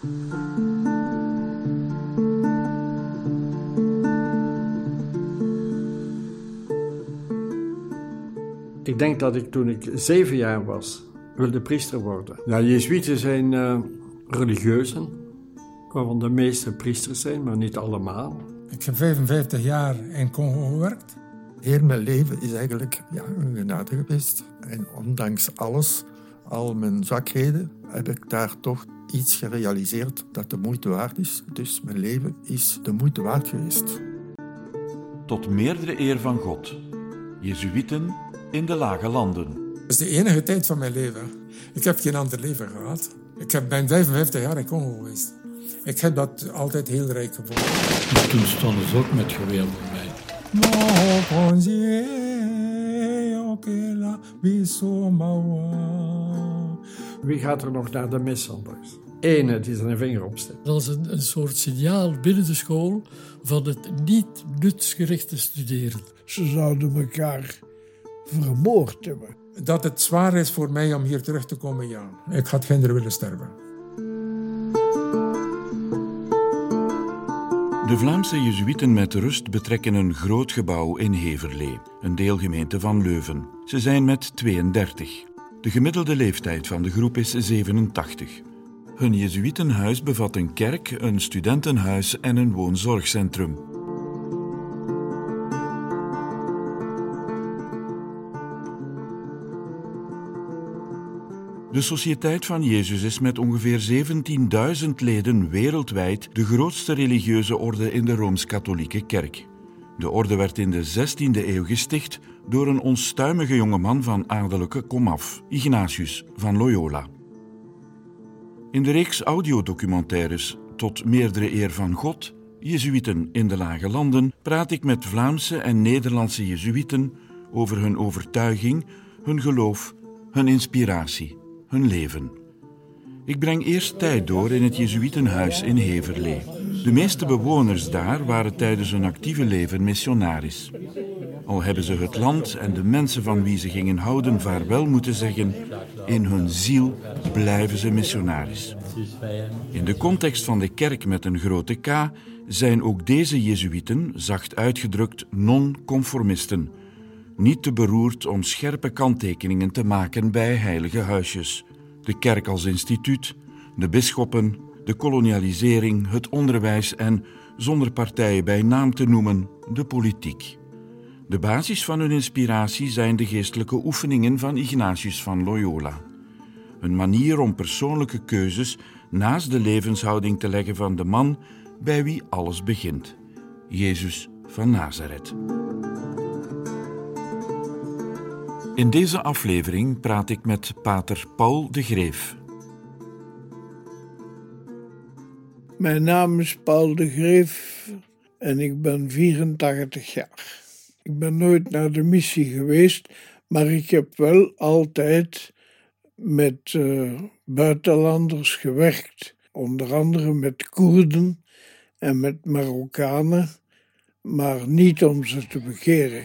Ik denk dat ik toen ik zeven jaar was, wilde priester worden. Ja, Jezuïeten zijn uh, religieuzen, waarvan de meeste priesters zijn, maar niet allemaal. Ik heb 55 jaar in Congo gewerkt. Heel mijn leven is eigenlijk ja, een genade geweest. En ondanks alles, al mijn zwakheden, heb ik daar toch iets gerealiseerd dat de moeite waard is. Dus mijn leven is de moeite waard geweest. Tot meerdere eer van God. Jezuïten in de lage landen. Dat is de enige tijd van mijn leven. Ik heb geen ander leven gehad. Ik ben 55 jaar in Congo geweest. Ik heb dat altijd heel rijk gevonden. toen stonden ze ook met geweld bij mij. Wie gaat er nog naar de mis zondags? Ene die zijn vinger opsteekt. Dat is een, een soort signaal binnen de school van het niet nutsgerichte studeren. Ze zouden elkaar vermoord hebben. Dat het zwaar is voor mij om hier terug te komen, ja. Ik had geen willen sterven. De Vlaamse Jezuïeten met rust betrekken een groot gebouw in Heverlee, een deelgemeente van Leuven. Ze zijn met 32. De gemiddelde leeftijd van de groep is 87. Hun Jezuïtenhuis bevat een kerk, een studentenhuis en een woonzorgcentrum. De Sociëteit van Jezus is met ongeveer 17.000 leden wereldwijd de grootste religieuze orde in de Rooms-Katholieke Kerk. De orde werd in de 16e eeuw gesticht door een onstuimige jongeman van adellijke komaf, Ignatius van Loyola. In de reeks audiodocumentaires Tot meerdere eer van God, Jezuïten in de Lage Landen, praat ik met Vlaamse en Nederlandse Jezuïten over hun overtuiging, hun geloof, hun inspiratie hun leven. Ik breng eerst tijd door in het Jezuïtenhuis in Heverlee. De meeste bewoners daar waren tijdens hun actieve leven missionaris. Al hebben ze het land en de mensen van wie ze gingen houden vaarwel moeten zeggen, in hun ziel blijven ze missionaris. In de context van de kerk met een grote K zijn ook deze Jezuïeten, zacht uitgedrukt, non-conformisten niet te beroerd om scherpe kanttekeningen te maken bij heilige huisjes. De kerk als instituut, de bisschoppen, de kolonialisering, het onderwijs en, zonder partijen bij naam te noemen, de politiek. De basis van hun inspiratie zijn de geestelijke oefeningen van Ignatius van Loyola. Een manier om persoonlijke keuzes naast de levenshouding te leggen van de man bij wie alles begint, Jezus van Nazareth. In deze aflevering praat ik met pater Paul de Greef. Mijn naam is Paul de Greef en ik ben 84 jaar. Ik ben nooit naar de missie geweest, maar ik heb wel altijd met uh, buitenlanders gewerkt, onder andere met Koerden en met Marokkanen, maar niet om ze te begeren.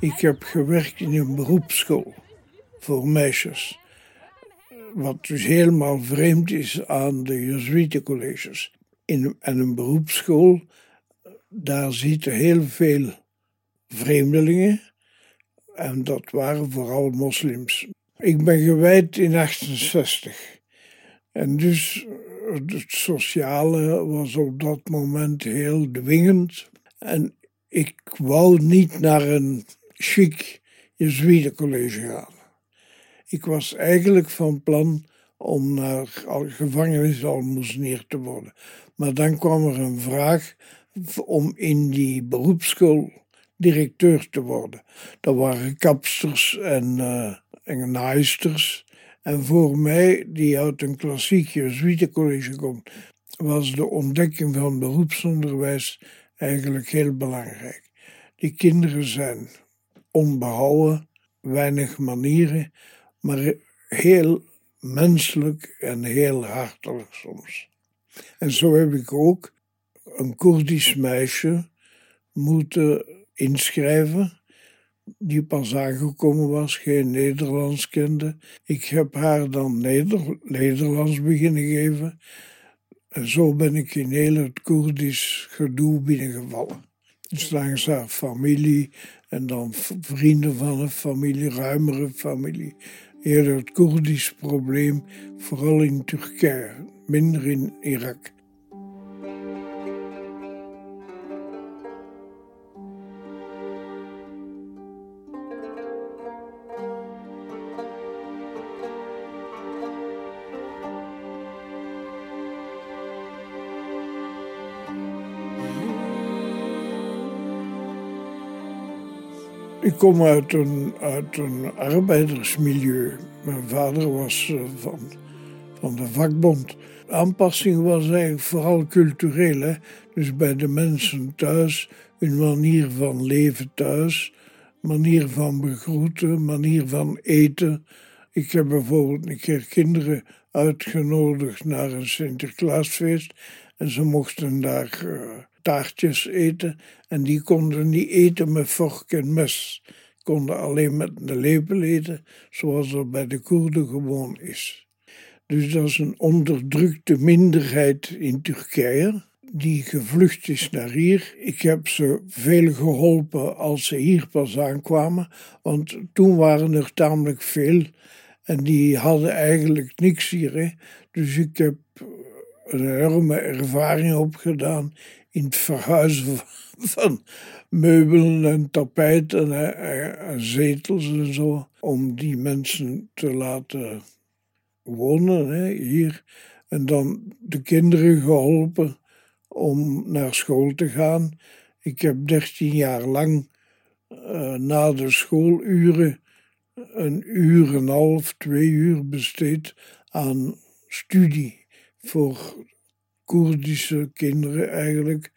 Ik heb gewerkt in een beroepsschool voor meisjes. Wat dus helemaal vreemd is aan de Jesuitencolleges. In en een beroepsschool, daar zitten heel veel vreemdelingen. En dat waren vooral moslims. Ik ben gewijd in 68. En dus het sociale was op dat moment heel dwingend. En ik wou niet naar een chic Jezuïetencollege gaan. Ik was eigenlijk van plan om naar gevangenisalmoezenier te worden. Maar dan kwam er een vraag om in die beroepsschool directeur te worden. Dat waren kapsters en, uh, en naaisters. En voor mij, die uit een klassiek Jezuïetencollege komt, was de ontdekking van beroepsonderwijs eigenlijk heel belangrijk. Die kinderen zijn onbehouden, weinig manieren, maar heel menselijk en heel hartelijk soms. En zo heb ik ook een Koerdisch meisje moeten inschrijven die pas aangekomen was, geen Nederlands kende. Ik heb haar dan Neder Nederlands beginnen geven. En zo ben ik in heel het Koerdisch gedoe binnengevallen. Dus langs haar familie en dan vrienden van een familie, ruimere familie. Eerder het Koerdisch probleem, vooral in Turkije, minder in Irak. Ik kom uit een, uit een arbeidersmilieu. Mijn vader was eh, van, van de vakbond. De aanpassing was eigenlijk vooral cultureel. Dus bij de mensen thuis, hun manier van leven thuis, manier van begroeten, manier van eten. Ik heb bijvoorbeeld een keer kinderen uitgenodigd naar een Sinterklaasfeest en ze mochten daar uh, taartjes eten en die konden niet eten met vork en mes. Konden alleen met de lepel eten, zoals dat bij de Koerden gewoon is. Dus dat is een onderdrukte minderheid in Turkije die gevlucht is naar hier. Ik heb ze veel geholpen als ze hier pas aankwamen, want toen waren er tamelijk veel en die hadden eigenlijk niks hier. Dus ik heb een enorme ervaring opgedaan in het verhuizen van meubelen en tapijten en, zetels en zo. Om die mensen te laten wonen hè, hier. En dan de kinderen geholpen om naar school te gaan. Ik heb dertien jaar lang uh, na de schooluren een uur en een half, twee uur besteed aan studie voor Koerdische kinderen eigenlijk,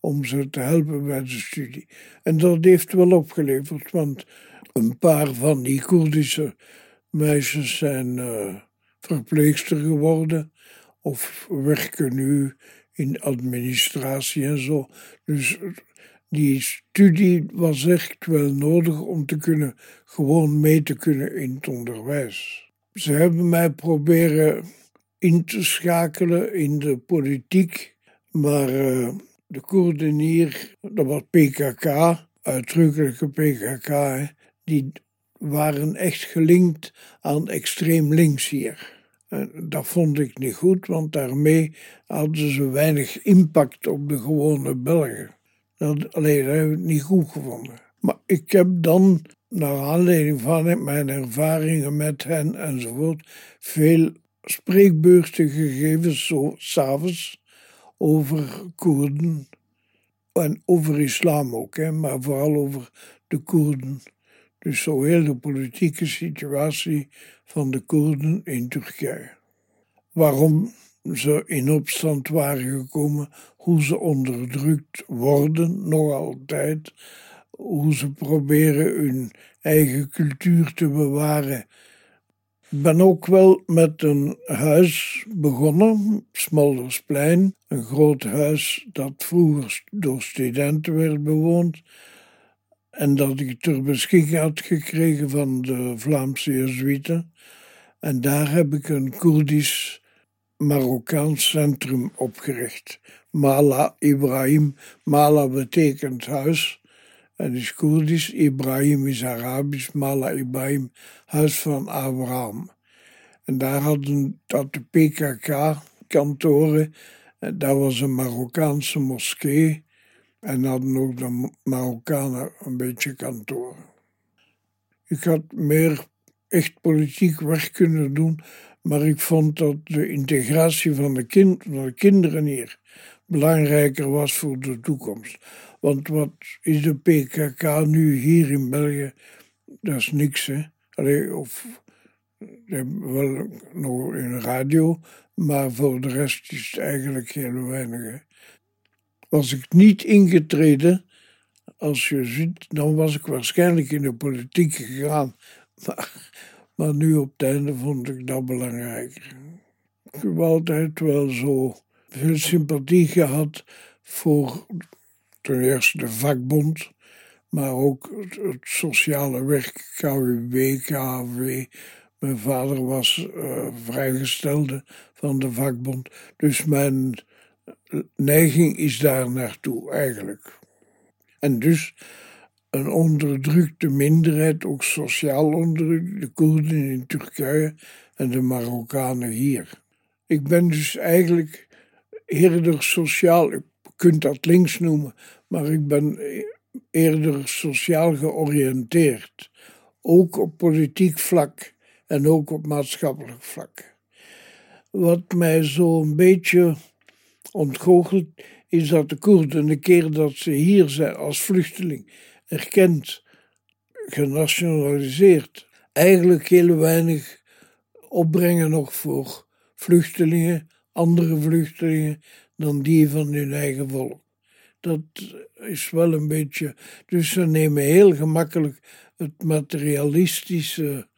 om ze te helpen bij de studie. En dat heeft wel opgeleverd, want een paar van die Koerdische meisjes zijn uh, verpleegster geworden of werken nu in administratie en zo. Dus die studie was echt wel nodig om te kunnen, gewoon mee te kunnen in het onderwijs. Ze hebben mij proberen in te schakelen in de politiek. Maar uh, de Koerden hier, dat was PKK, uitdrukkelijke PKK, die waren echt gelinkt aan extreem links hier. En dat vond ik niet goed, want daarmee hadden ze weinig impact op de gewone Belgen. Dat, alleen, heb ik niet goed gevonden. Maar ik heb dan, naar aanleiding van mijn ervaringen met hen enzovoort, veel spreekbeurten gegeven, zo s'avonds, over Koerden. En over islam ook, hè, maar vooral over de Koerden. Dus zo heel de politieke situatie van de Koerden in Turkije. Waarom ze in opstand waren gekomen, hoe ze onderdrukt worden, nog altijd, hoe ze proberen hun eigen cultuur te bewaren ben ook wel met een huis begonnen, Smoldersplein. Een groot huis dat vroeger door studenten werd bewoond. En dat ik ter beschikking had gekregen van de Vlaamse Jezuïeten. En daar heb ik een Koerdisch Marokkaans centrum opgericht. Mala Ibrahim. Mala betekent huis. En is Koerdisch, Ibrahim is Arabisch, Mala Ibrahim, huis van Abraham. En daar hadden dat de PKK-kantoren, daar was een Marokkaanse moskee en hadden ook de Marokkanen een beetje kantoren. Ik had meer echt politiek werk kunnen doen, maar ik vond dat de integratie van kind, van de kinderen hier belangrijker was voor de toekomst. Want wat is de PKK nu hier in België? Dat is niks, hè. Allee, of wel nog in radio, maar voor de rest is het eigenlijk heel weinig. Hè. Was ik niet ingetreden, als je ziet, dan was ik waarschijnlijk in de politiek gegaan. Maar, maar nu op het einde vond ik dat belangrijker. Ik heb altijd wel zo veel sympathie gehad voor ten eerste de vakbond, maar ook het, sociale werk, KWB, KAV. Mijn vader was uh, vrijgestelde van de vakbond, dus mijn neiging is daar naartoe eigenlijk. En dus een onderdrukte minderheid, ook sociaal onderdrukt, de Koerden in Turkije en de Marokkanen hier. Ik ben dus eigenlijk eerder sociaal, je kunt dat links noemen, maar ik ben eerder sociaal georiënteerd. Ook op politiek vlak en ook op maatschappelijk vlak. Wat mij zo een beetje ontgoocheld is dat de Koerden, de keer dat ze hier zijn als vluchteling, erkend, genationaliseerd, eigenlijk heel weinig opbrengen nog voor vluchtelingen, andere vluchtelingen, dan die van hun eigen volk. Dat is wel een beetje. Dus ze nemen heel gemakkelijk het materialistische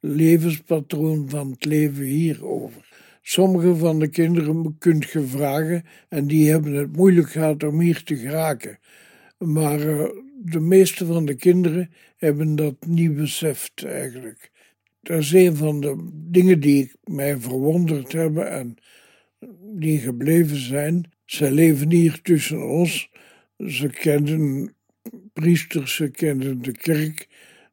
levenspatroon van het leven hier over. Sommige van de kinderen kunt je vragen en die hebben het moeilijk gehad om hier te geraken. Maar uh, de meeste van de kinderen hebben dat niet beseft eigenlijk. Dat is een van de dingen die mij verwonderd hebben en die gebleven zijn. Ze leven hier tussen ons. Ze kennen priesters, ze kennen de kerk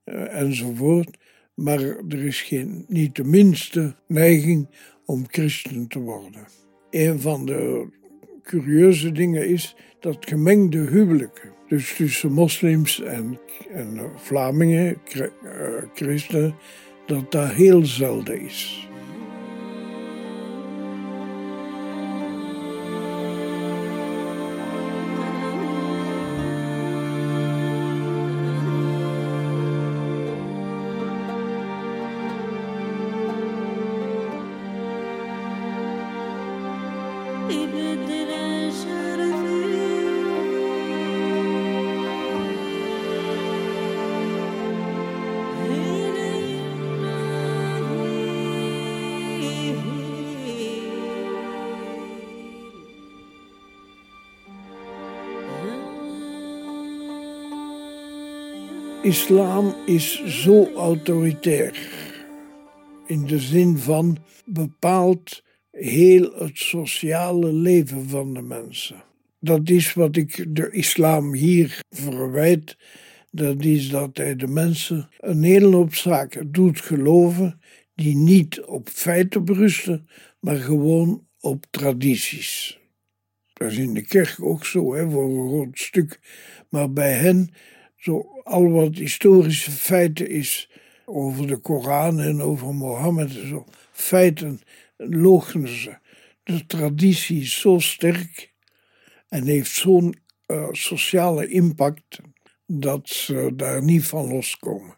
uh, enzovoort. Maar er is geen, niet de minste neiging om christen te worden. Een van de curieuze dingen is dat gemengde huwelijken, dus tussen moslims en, en Vlamingen, eh, christenen, dat dat heel zelden is. Islam is zo autoritair. In de zin van bepaalt heel het sociale leven van de mensen. Dat is wat ik de islam hier verwijt. Dat is dat hij de mensen een hele hoop zaken doet geloven die niet op feiten berusten, maar gewoon op tradities. Dat is in de kerk ook zo, hè, voor een groot stuk. Maar bij hen zo al wat historische feiten is over de Koran en over Mohammed en zo, feiten loochenen ze. De traditie is zo sterk en heeft zo'n uh, sociale impact dat ze daar niet van loskomen.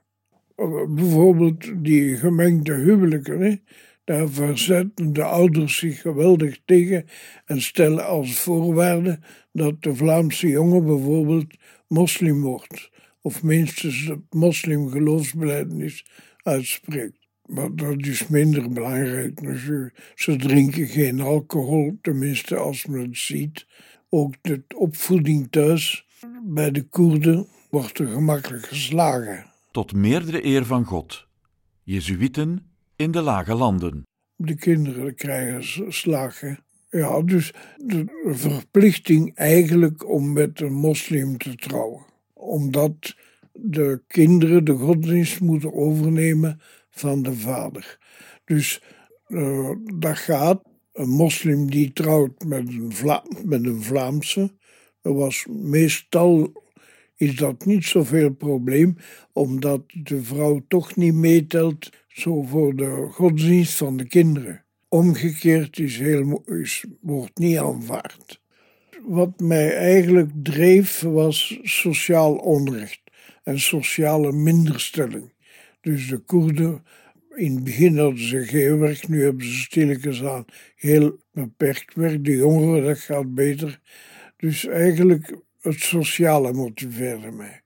Uh, bijvoorbeeld die gemengde huwelijken, hè? daar verzetten de ouders zich geweldig tegen en stellen als voorwaarde dat de Vlaamse jongen bijvoorbeeld moslim wordt of minstens het moslimgeloofsbelijdenis uitspreekt. Maar dat is minder belangrijk. Ze drinken geen alcohol, tenminste als men het ziet. Ook de opvoeding thuis bij de Koerden wordt er gemakkelijk geslagen. Tot meerdere eer van God. Jezuïeten in de lage landen. De kinderen krijgen slagen. Ja, dus de verplichting eigenlijk om met een moslim te trouwen omdat de kinderen de godsdienst moeten overnemen van de vader. Dus uh, dat gaat. Een moslim die trouwt met een, Vla met een Vlaamse, was meestal is dat niet zoveel probleem, omdat de vrouw toch niet meetelt zo voor de godsdienst van de kinderen. Omgekeerd is heel, is, wordt niet aanvaard wat mij eigenlijk dreef was sociaal onrecht en sociale minderstelling. Dus de Koerden, in het begin hadden ze geen werk, nu hebben ze stilletjes aan heel beperkt werk. De jongeren, dat gaat beter. Dus eigenlijk het sociale motiveerde mij.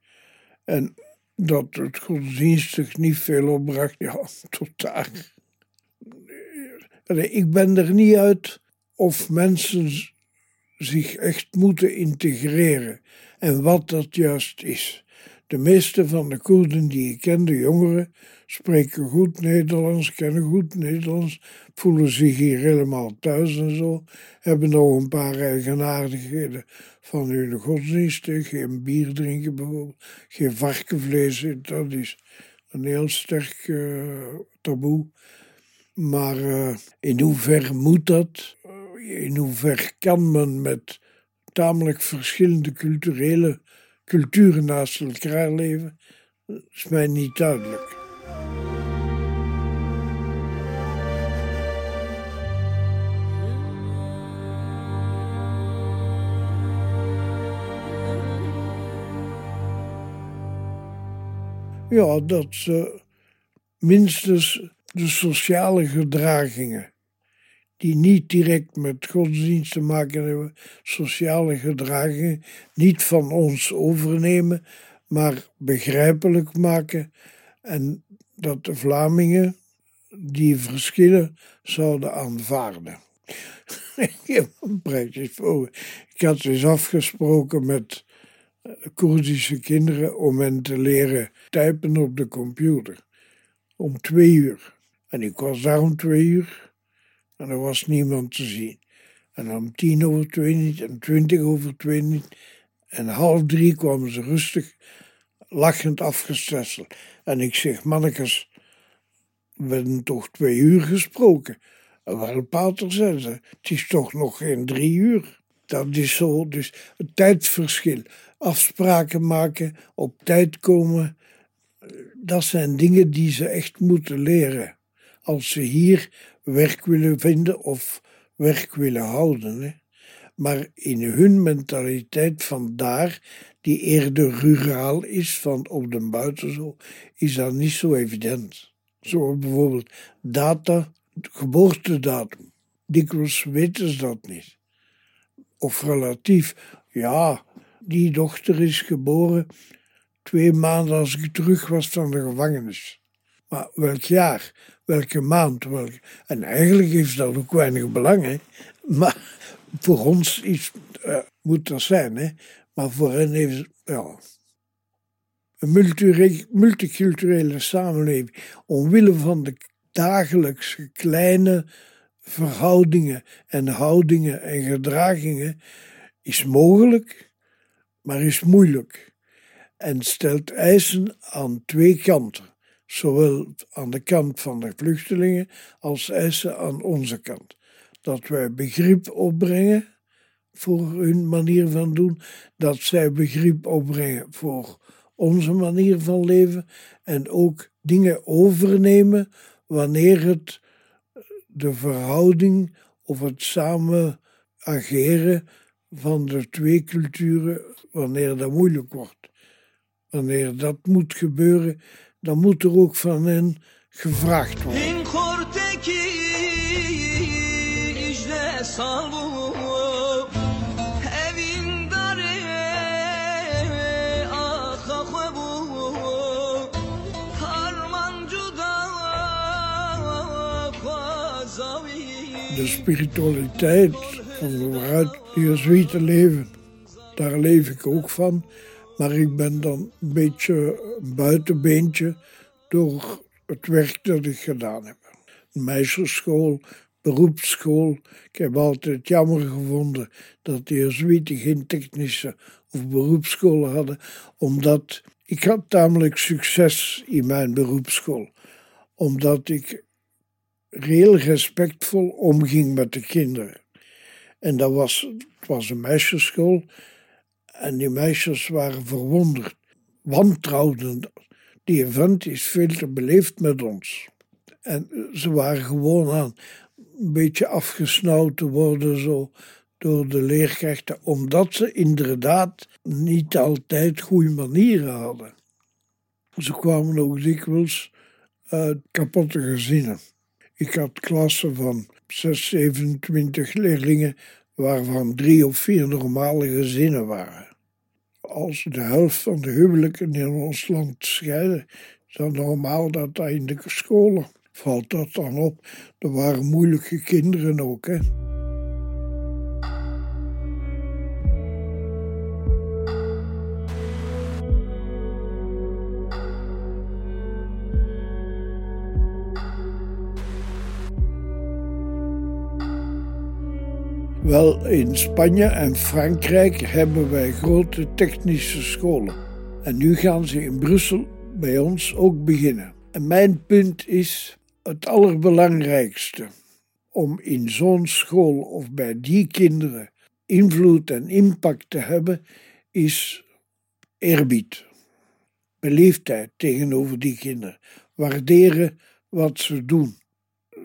En dat het godsdienstig niet veel opbracht, ja, tot. Ik ben er niet uit of mensen zich echt moeten integreren en wat dat juist is. De meeste van de Koerden die ik ken, de jongeren, spreken goed Nederlands, kennen goed Nederlands, voelen zich hier helemaal thuis en zo, hebben nog een paar eigenaardigheden van hun godsdiensten, geen bier drinken bijvoorbeeld, geen varkenvlees, dat is een heel sterk uh, taboe. Maar uh, in hoeverre moet dat? In hoeverre kan men met tamelijk verschillende culturele culturen naast elkaar leven? Is mij niet duidelijk. Ja, dat ze minstens de sociale gedragingen, die niet direct met godsdienst te maken hebben, sociale gedragingen, niet van ons overnemen, maar begrijpelijk maken en dat de Vlamingen die verschillen zouden aanvaarden. Praktisch voor. Ik had dus afgesproken met Koerdische kinderen om hen te leren typen op de computer. Om twee uur. En ik was daar om twee uur en er was niemand te zien. En om tien over twee niet en twintig over twee niet. En half drie kwamen ze rustig, lachend afgestesseld. En ik zeg, mannekes, we hebben toch twee uur gesproken. En wel, pater zei ze, het is toch nog geen drie uur. Dat is zo, dus het tijdsverschil afspraken maken, op tijd komen. Dat zijn dingen die ze echt moeten leren. Als ze hier werk willen vinden of werk willen houden. Maar in hun mentaliteit van daar, die eerder ruraal is, van op de buiten zo, is dat niet zo evident. Zo bijvoorbeeld data, geboortedatum. Dikwijls weten ze dat niet. Of relatief, ja, die dochter is geboren twee maanden als ik terug was van de gevangenis. Maar welk jaar, welke maand, welke... En eigenlijk heeft dat ook weinig belang, hè. Maar voor ons is, uh, moet dat zijn, hè. Maar voor hen heeft ja, een multiculturele samenleving, omwille van de dagelijkse kleine verhoudingen en houdingen en gedragingen, is mogelijk maar is moeilijk en stelt eisen aan twee kanten, zowel aan de kant van de vluchtelingen als eisen aan onze kant. Dat wij begrip opbrengen voor hun manier van doen, dat zij begrip opbrengen voor onze manier van leven en ook dingen overnemen wanneer het de verhouding of het samen ageren van de twee culturen wanneer dat moeilijk wordt. Wanneer dat moet gebeuren, dan moet er ook van hen gevraagd worden. De spiritualiteit van waaruit de Jezuïeten leven daar leef ik ook van. Maar ik ben dan een beetje een buitenbeentje door het werk dat ik gedaan heb. Meisjesschool, beroepsschool. Ik heb altijd jammer gevonden dat de Jezuïeten geen technische of beroepsscholen hadden, omdat ik had tamelijk succes in mijn beroepsschool. Omdat ik heel respectvol omging met de kinderen. En dat was, het was een meisjesschool en die meisjes waren verwonderd, wantrouwden. Die vent is veel te beleefd met ons. En ze waren gewoon aan een beetje afgesnauwd te worden zo door de leerkrachten, omdat ze inderdaad niet altijd goede manieren hadden. Ze kwamen ook dikwijls uit kapotte gezinnen. Ik had klassen van 6, 27 leerlingen, waarvan drie of vier normale gezinnen waren. Als de helft van de huwelijken in ons land scheiden, is het normaal dat dat in de scholen valt dat dan op. Er waren moeilijke kinderen ook, hè. Wel, in Spanje en Frankrijk hebben wij grote technische scholen. En nu gaan ze in Brussel bij ons ook beginnen. En mijn punt is het allerbelangrijkste om in zo'n school of bij die kinderen invloed en impact te hebben, is eerbied, beleefdheid tegenover die kinderen, waarderen wat ze doen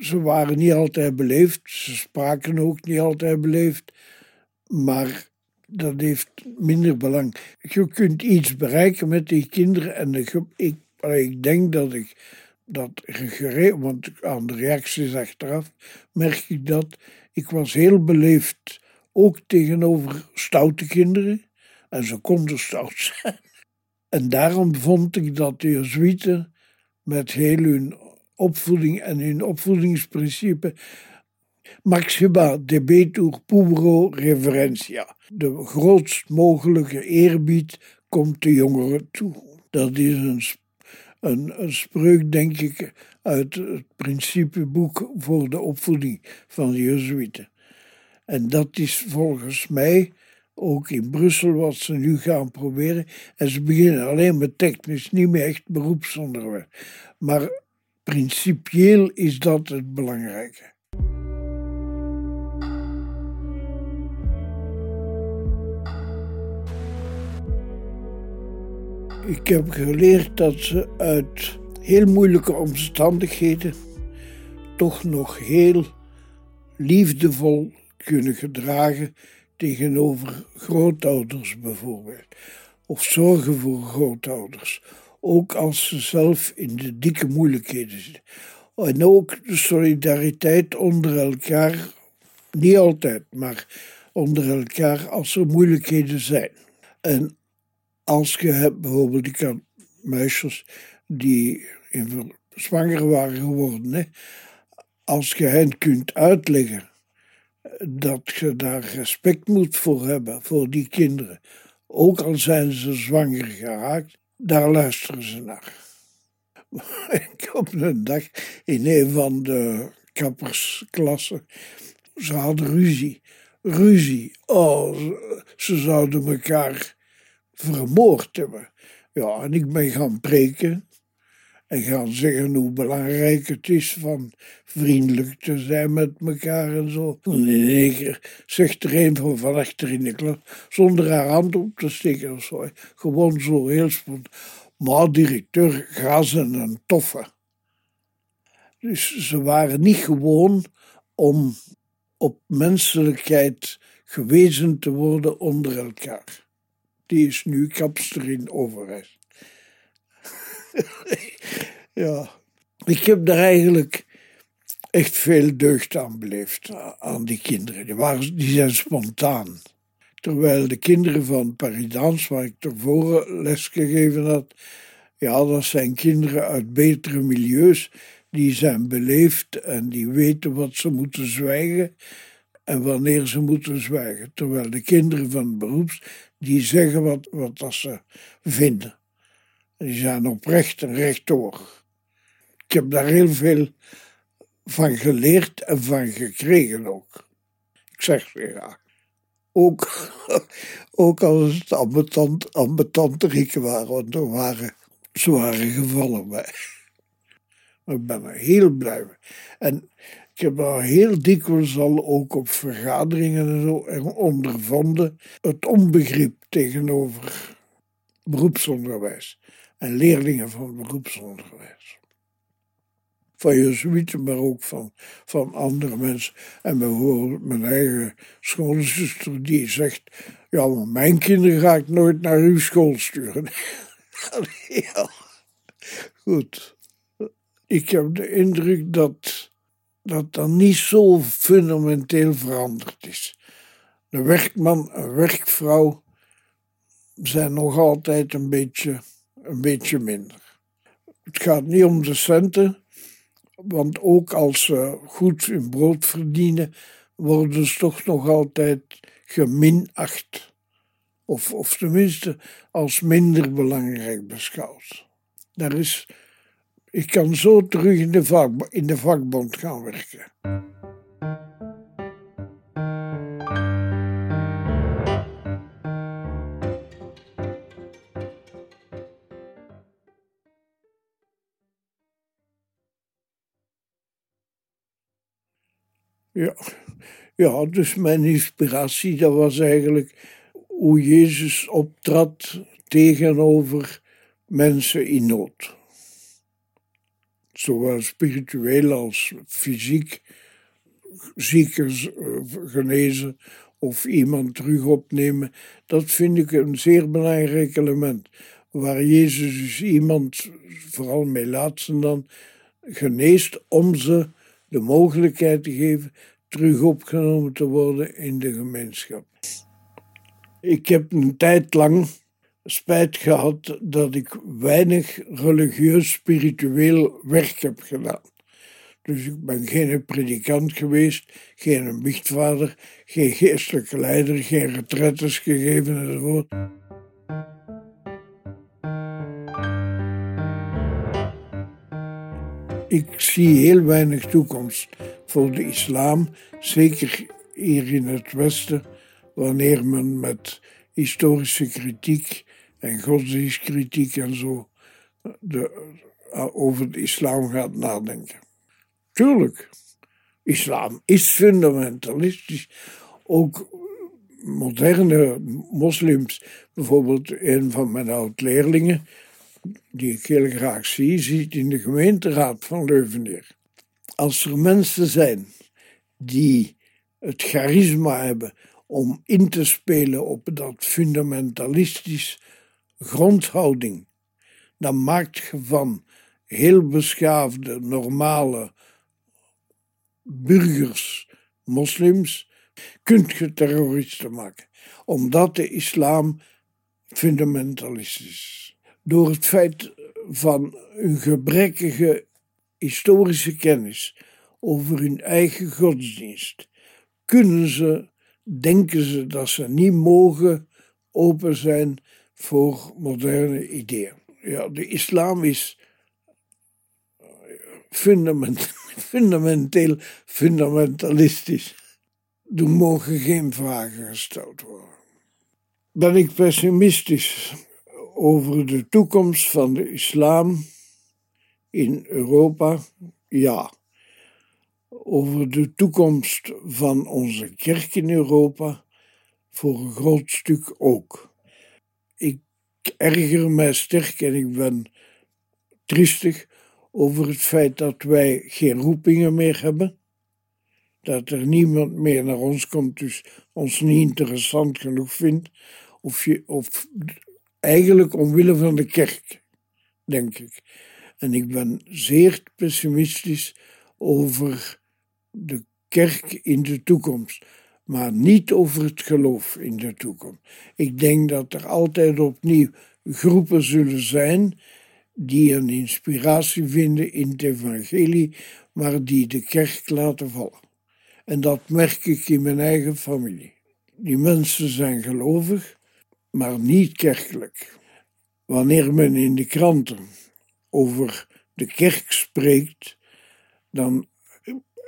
ze waren niet altijd beleefd, ze spraken ook niet altijd beleefd, maar dat heeft minder belang. Je kunt iets bereiken met die kinderen en ik, ik denk dat ik dat gereed, want aan de reacties achteraf merk ik dat ik was heel beleefd, ook tegenover stoute kinderen, en ze konden stout zijn. En daarom vond ik dat de Jezuïeten met heel hun opvoeding en hun opvoedingsprincipe. Maxima debetur pubro reverentia. De grootst mogelijke eerbied komt de jongeren toe. Dat is een, een, een spreuk, denk ik, uit het principeboek voor de opvoeding van de Jezuïeten. En dat is volgens mij ook in Brussel wat ze nu gaan proberen. En ze beginnen alleen met technisch, niet meer echt beroepsonderwijs. Maar Principieel is dat het belangrijke. Ik heb geleerd dat ze uit heel moeilijke omstandigheden toch nog heel liefdevol kunnen gedragen tegenover grootouders bijvoorbeeld. Of zorgen voor grootouders ook als ze zelf in de dikke moeilijkheden zitten. En ook de solidariteit onder elkaar, niet altijd, maar onder elkaar als er moeilijkheden zijn. En als je hebt bijvoorbeeld, ik had meisjes die zwanger waren geworden, hè, als je hen kunt uitleggen dat je daar respect moet voor hebben, voor die kinderen, ook al zijn ze zwanger geraakt, daar luisteren ze naar. Ik op een dag in een van de kappersklassen, ze hadden ruzie. Ruzie. Oh, ze, zouden elkaar vermoord hebben. Ja, en ik ben gaan preken en gaan zeggen hoe belangrijk het is van vriendelijk te zijn met elkaar en zo. En in zegt er een van van achter in de klas, zonder haar hand op te steken of zo, gewoon zo heel spontaan. Maar directeur, ga ze een toffe. Dus ze waren niet gewoon om op menselijkheid gewezen te worden onder elkaar. Die is nu kapster in Overijs. ja, ik heb daar eigenlijk echt veel deugd aan beleefd, aan die kinderen. Die, waren, die zijn spontaan. Terwijl de kinderen van Paridans, waar ik tevoren les gegeven had, ja, dat zijn kinderen uit betere milieus. Die zijn beleefd en die weten wat ze moeten zwijgen en wanneer ze moeten zwijgen. Terwijl de kinderen van beroeps, die zeggen wat, wat dat ze vinden. Die zijn oprecht en rechtdoor. Ik heb daar heel veel van geleerd en van gekregen ook. Ik zeg ze ja. Ook, ook als het ambetant, ambetante rieken waren, want er waren zware gevallen bij. Maar ik ben er heel blij mee. En ik heb daar heel dikwijls al ook op vergaderingen en zo ondervonden het onbegrip tegenover beroepsonderwijs en leerlingen van beroepsonderwijs. Van Jezuïeten, maar ook van, van andere mensen. En bijvoorbeeld mijn eigen schoolzuster die zegt: Ja, maar mijn kinderen ga ik nooit naar uw school sturen. goed. Ik heb de indruk dat dat dan niet zo fundamenteel veranderd is. De werkman en werkvrouw zijn nog altijd een beetje, een beetje minder. Het gaat niet om de centen, want ook als ze goed hun brood verdienen, worden ze toch nog altijd geminacht. Of, of tenminste als minder belangrijk beschouwd. Daar is, ik kan zo terug in de, vak, in de vakbond gaan werken. Ja. ja, dus mijn inspiratie, dat was eigenlijk hoe Jezus optrad tegenover mensen in nood. Zowel spiritueel als fysiek, zieken genezen of iemand terug opnemen. Dat vind ik een zeer belangrijk element. Waar Jezus dus iemand, vooral mee laatsten dan, geneest om ze de mogelijkheid te geven terug opgenomen te worden in de gemeenschap. Ik heb een tijd lang spijt gehad dat ik weinig religieus spiritueel werk heb gedaan. Dus ik ben geen predikant geweest, geen biechtvader, geen geestelijke leider, geen retretes gegeven enzovoort. Ik zie heel weinig toekomst voor de islam, zeker hier in het Westen, wanneer men met historische kritiek en godsdienstkritiek en zo de, over de islam gaat nadenken. Tuurlijk, islam is fundamentalistisch. Ook moderne moslims, bijvoorbeeld een van mijn oud-leerlingen, die ik heel graag zie, zit in de gemeenteraad van Leuveneer. Als er mensen zijn die het charisma hebben om in te spelen op dat fundamentalistisch grondhouding, dan maakt je van heel beschaafde, normale burgers, moslims, kunt je terroristen maken, omdat de islam fundamentalistisch is. Door het feit van een gebrekkige historische kennis over hun eigen godsdienst, kunnen ze, denken ze dat ze niet mogen open zijn voor moderne ideeën. Ja, de islam is fundament, fundamenteel fundamentalistisch. Er mogen geen vragen gesteld worden. Ben ik pessimistisch over de toekomst van de islam in Europa? Ja. Over de toekomst van onze kerk in Europa? Voor een groot stuk ook. Ik erger mij sterk en ik ben triestig over het feit dat wij geen roepingen meer hebben. Dat er niemand meer naar ons komt, dus ons niet interessant genoeg vindt. Of, je, of eigenlijk omwille van de kerk, denk ik. En ik ben zeer pessimistisch over de kerk in de toekomst, maar niet over het geloof in de toekomst. Ik denk dat er altijd opnieuw groepen zullen zijn die een inspiratie vinden in het evangelie, maar die de kerk laten vallen. En dat merk ik in mijn eigen familie. Die mensen zijn gelovig, maar niet kerkelijk. Wanneer men in de kranten over de kerk spreekt, dan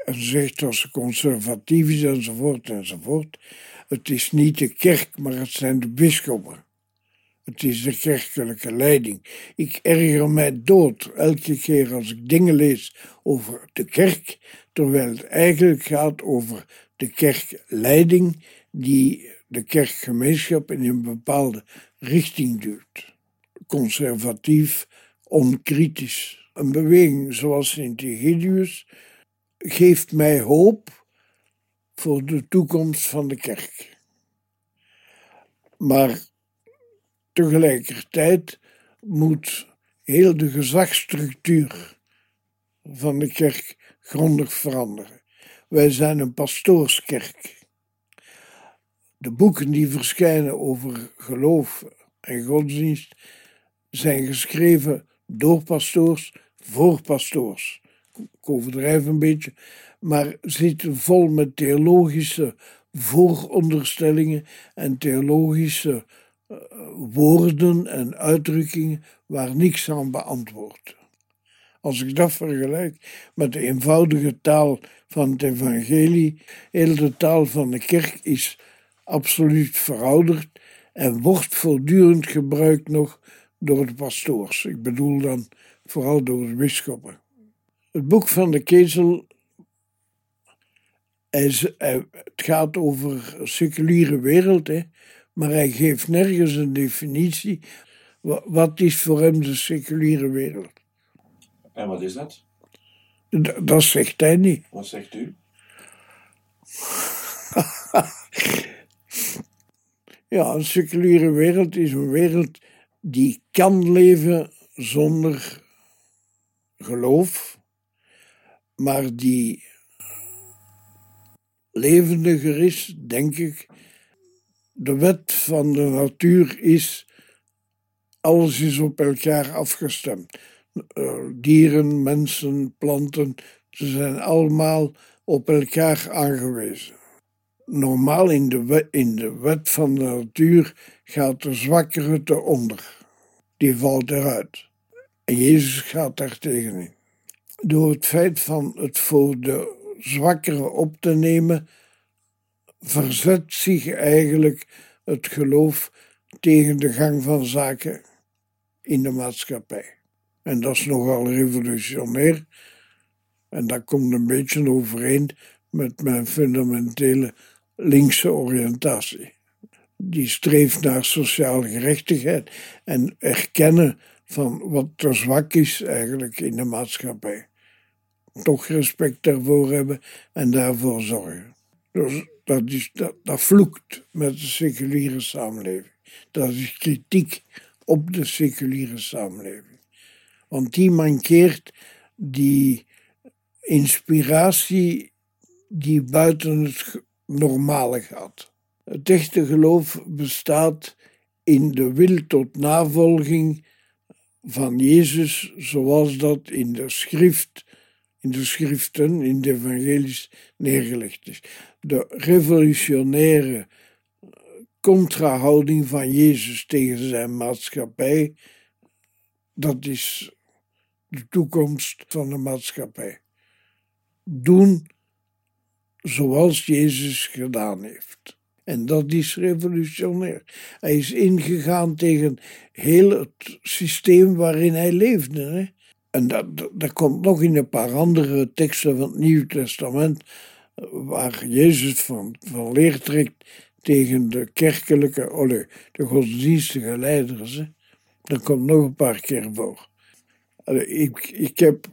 zegt dat ze conservatief is enzovoort enzovoort. Het is niet de kerk, maar het zijn de bisschoppen. Het is de kerkelijke leiding. Ik erger mij dood elke keer als ik dingen lees over de kerk, terwijl het eigenlijk gaat over de kerkleiding die de kerkgemeenschap in een bepaalde richting duwt. Conservatief, onkritisch. Een beweging zoals Sint-Egidius geeft mij hoop voor de toekomst van de kerk. Maar tegelijkertijd moet heel de gezagsstructuur van de kerk grondig veranderen. Wij zijn een pastoorskerk. De boeken die verschijnen over geloof en godsdienst zijn geschreven door pastoors, voor pastoors. Ik overdrijf een beetje, maar zitten vol met theologische vooronderstellingen en theologische uh, woorden en uitdrukkingen waar niks aan beantwoordt. Als ik dat vergelijk met de eenvoudige taal van het evangelie, heel de taal van de kerk is absoluut verouderd en wordt voortdurend gebruikt nog door de pastoors. Ik bedoel dan vooral door de bisschoppen. Het boek van de Kezel is, het gaat over een seculiere wereld, hè, maar hij geeft nergens een definitie. Wat is voor hem de seculiere wereld? En wat is dat? Dat zegt hij niet. Wat zegt u? Ja, een seculiere wereld is een wereld die kan leven zonder geloof, maar die levendiger is, denk ik. De wet van de natuur is, alles is op elkaar afgestemd. Eh, dieren, mensen, planten, ze zijn allemaal op elkaar aangewezen. Normaal in de, wet, in de wet van de natuur gaat de zwakkere te onder. Die valt eruit. En Jezus gaat daar tegenin. Door het feit van het voor de zwakkere op te nemen, verzet zich eigenlijk het geloof tegen de gang van zaken in de maatschappij. En dat is nogal revolutionair. En dat komt een beetje overeen met mijn fundamentele linkse oriëntatie. Die streeft naar sociale gerechtigheid en erkennen van wat er zwak is eigenlijk in de maatschappij. Toch respect daarvoor hebben en daarvoor zorgen. Dus dat, is, dat, dat vloekt met de seculiere samenleving. Dat is kritiek op de seculiere samenleving. Want die mankeert die inspiratie die buiten het normale gaat. Het echte geloof bestaat in de wil tot navolging van Jezus, zoals dat in de schrift, in de schriften, in de evangelies neergelegd is. De revolutionaire contrahouding van Jezus tegen zijn maatschappij, dat is de toekomst van de maatschappij. Doen zoals Jezus gedaan heeft. En dat is revolutionair. Hij is ingegaan tegen heel het systeem waarin hij leefde. Hè? En dat, dat, komt nog in een paar andere teksten van het Nieuw Testament, waar Jezus van, van tegen de kerkelijke, oh de godsdienstige leiders. Dat komt nog een paar keer voor. Ik, ik heb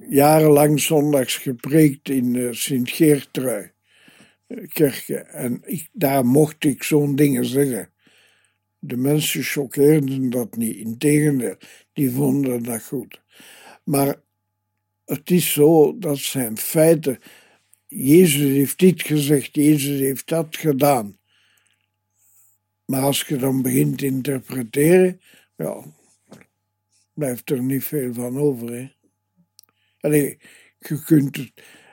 jarenlang zondags gepreekt in uh, Sint-Geertrui eh, kerken. En ik, daar mocht ik zo'n dingen zeggen. De mensen choqueerden dat niet. Integendeel, die vonden dat goed. Maar het is zo, dat zijn feiten. Jezus heeft dit gezegd, Jezus heeft dat gedaan. Maar als je dan begint te interpreteren, ja, blijft er niet veel van over. Hè? Allee, je kunt het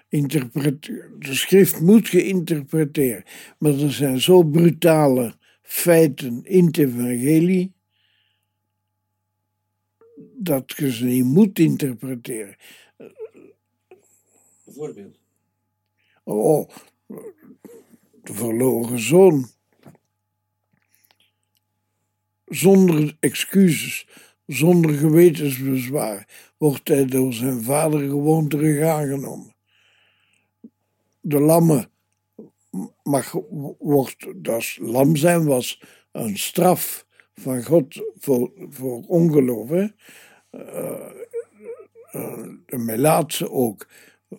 interpreteren. De schrift moet geïnterpreteren. Maar er zijn zo brutale feiten in het evangelie dat je ze niet moet interpreteren. Bijvoorbeeld? Oh, de verloren zoon. Zonder excuses zonder gewetensbezwaar wordt hij door zijn vader gewoon terug aangenomen. De lammen mag, wordt, dat lam zijn was een straf van God voor, voor ongeloof. Hè? Uh, de Melaatse ook.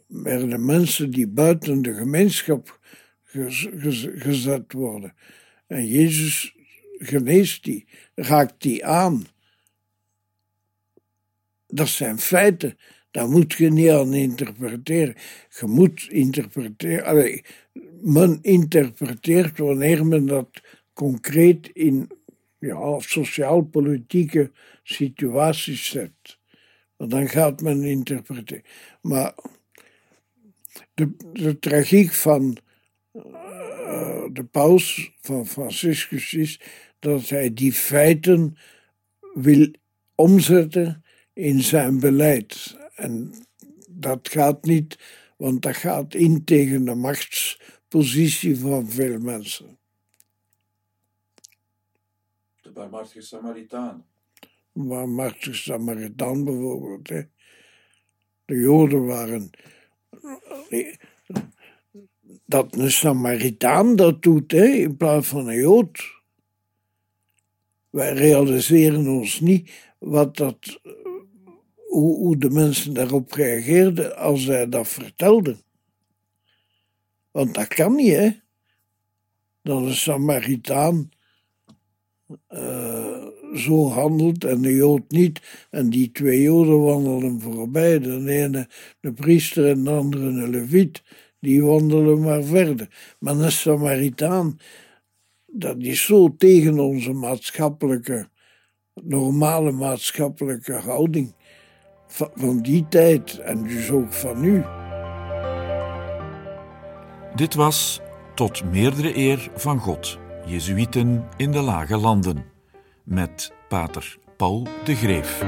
de mensen die buiten de gemeenschap gezet worden. En Jezus geneest die, raakt die aan dat zijn feiten. Daar moet je niet aan interpreteren. Je moet interpreteren. Men interpreteert wanneer men dat concreet in ja, sociaal-politieke situaties zet. Dan gaat men interpreteren. Maar de, de tragiek van uh, de paus, van Franciscus, is dat hij die feiten wil omzetten in zijn beleid. En dat gaat niet, want dat gaat in tegen de machtspositie van veel mensen. De barmhartige Samaritaan. De barmhartige Samaritaan bijvoorbeeld. Hè. De Joden waren. Dat een Samaritaan dat doet, hè, in plaats van een Jood. Wij realiseren ons niet wat dat hoe, de mensen daarop reageerden als zij dat vertelden. Want dat kan niet, hè? Dat een Samaritaan uh, zo handelt en de Jood niet. En die twee Joden wandelen voorbij. De ene de priester en de andere een leviet. Die wandelen maar verder. Maar een Samaritaan, dat is zo tegen onze maatschappelijke, normale maatschappelijke houding van die tijd en dus ook van nu. Dit was Tot meerdere eer van God, Jezuïeten in de Lage Landen, met pater Paul de Greef.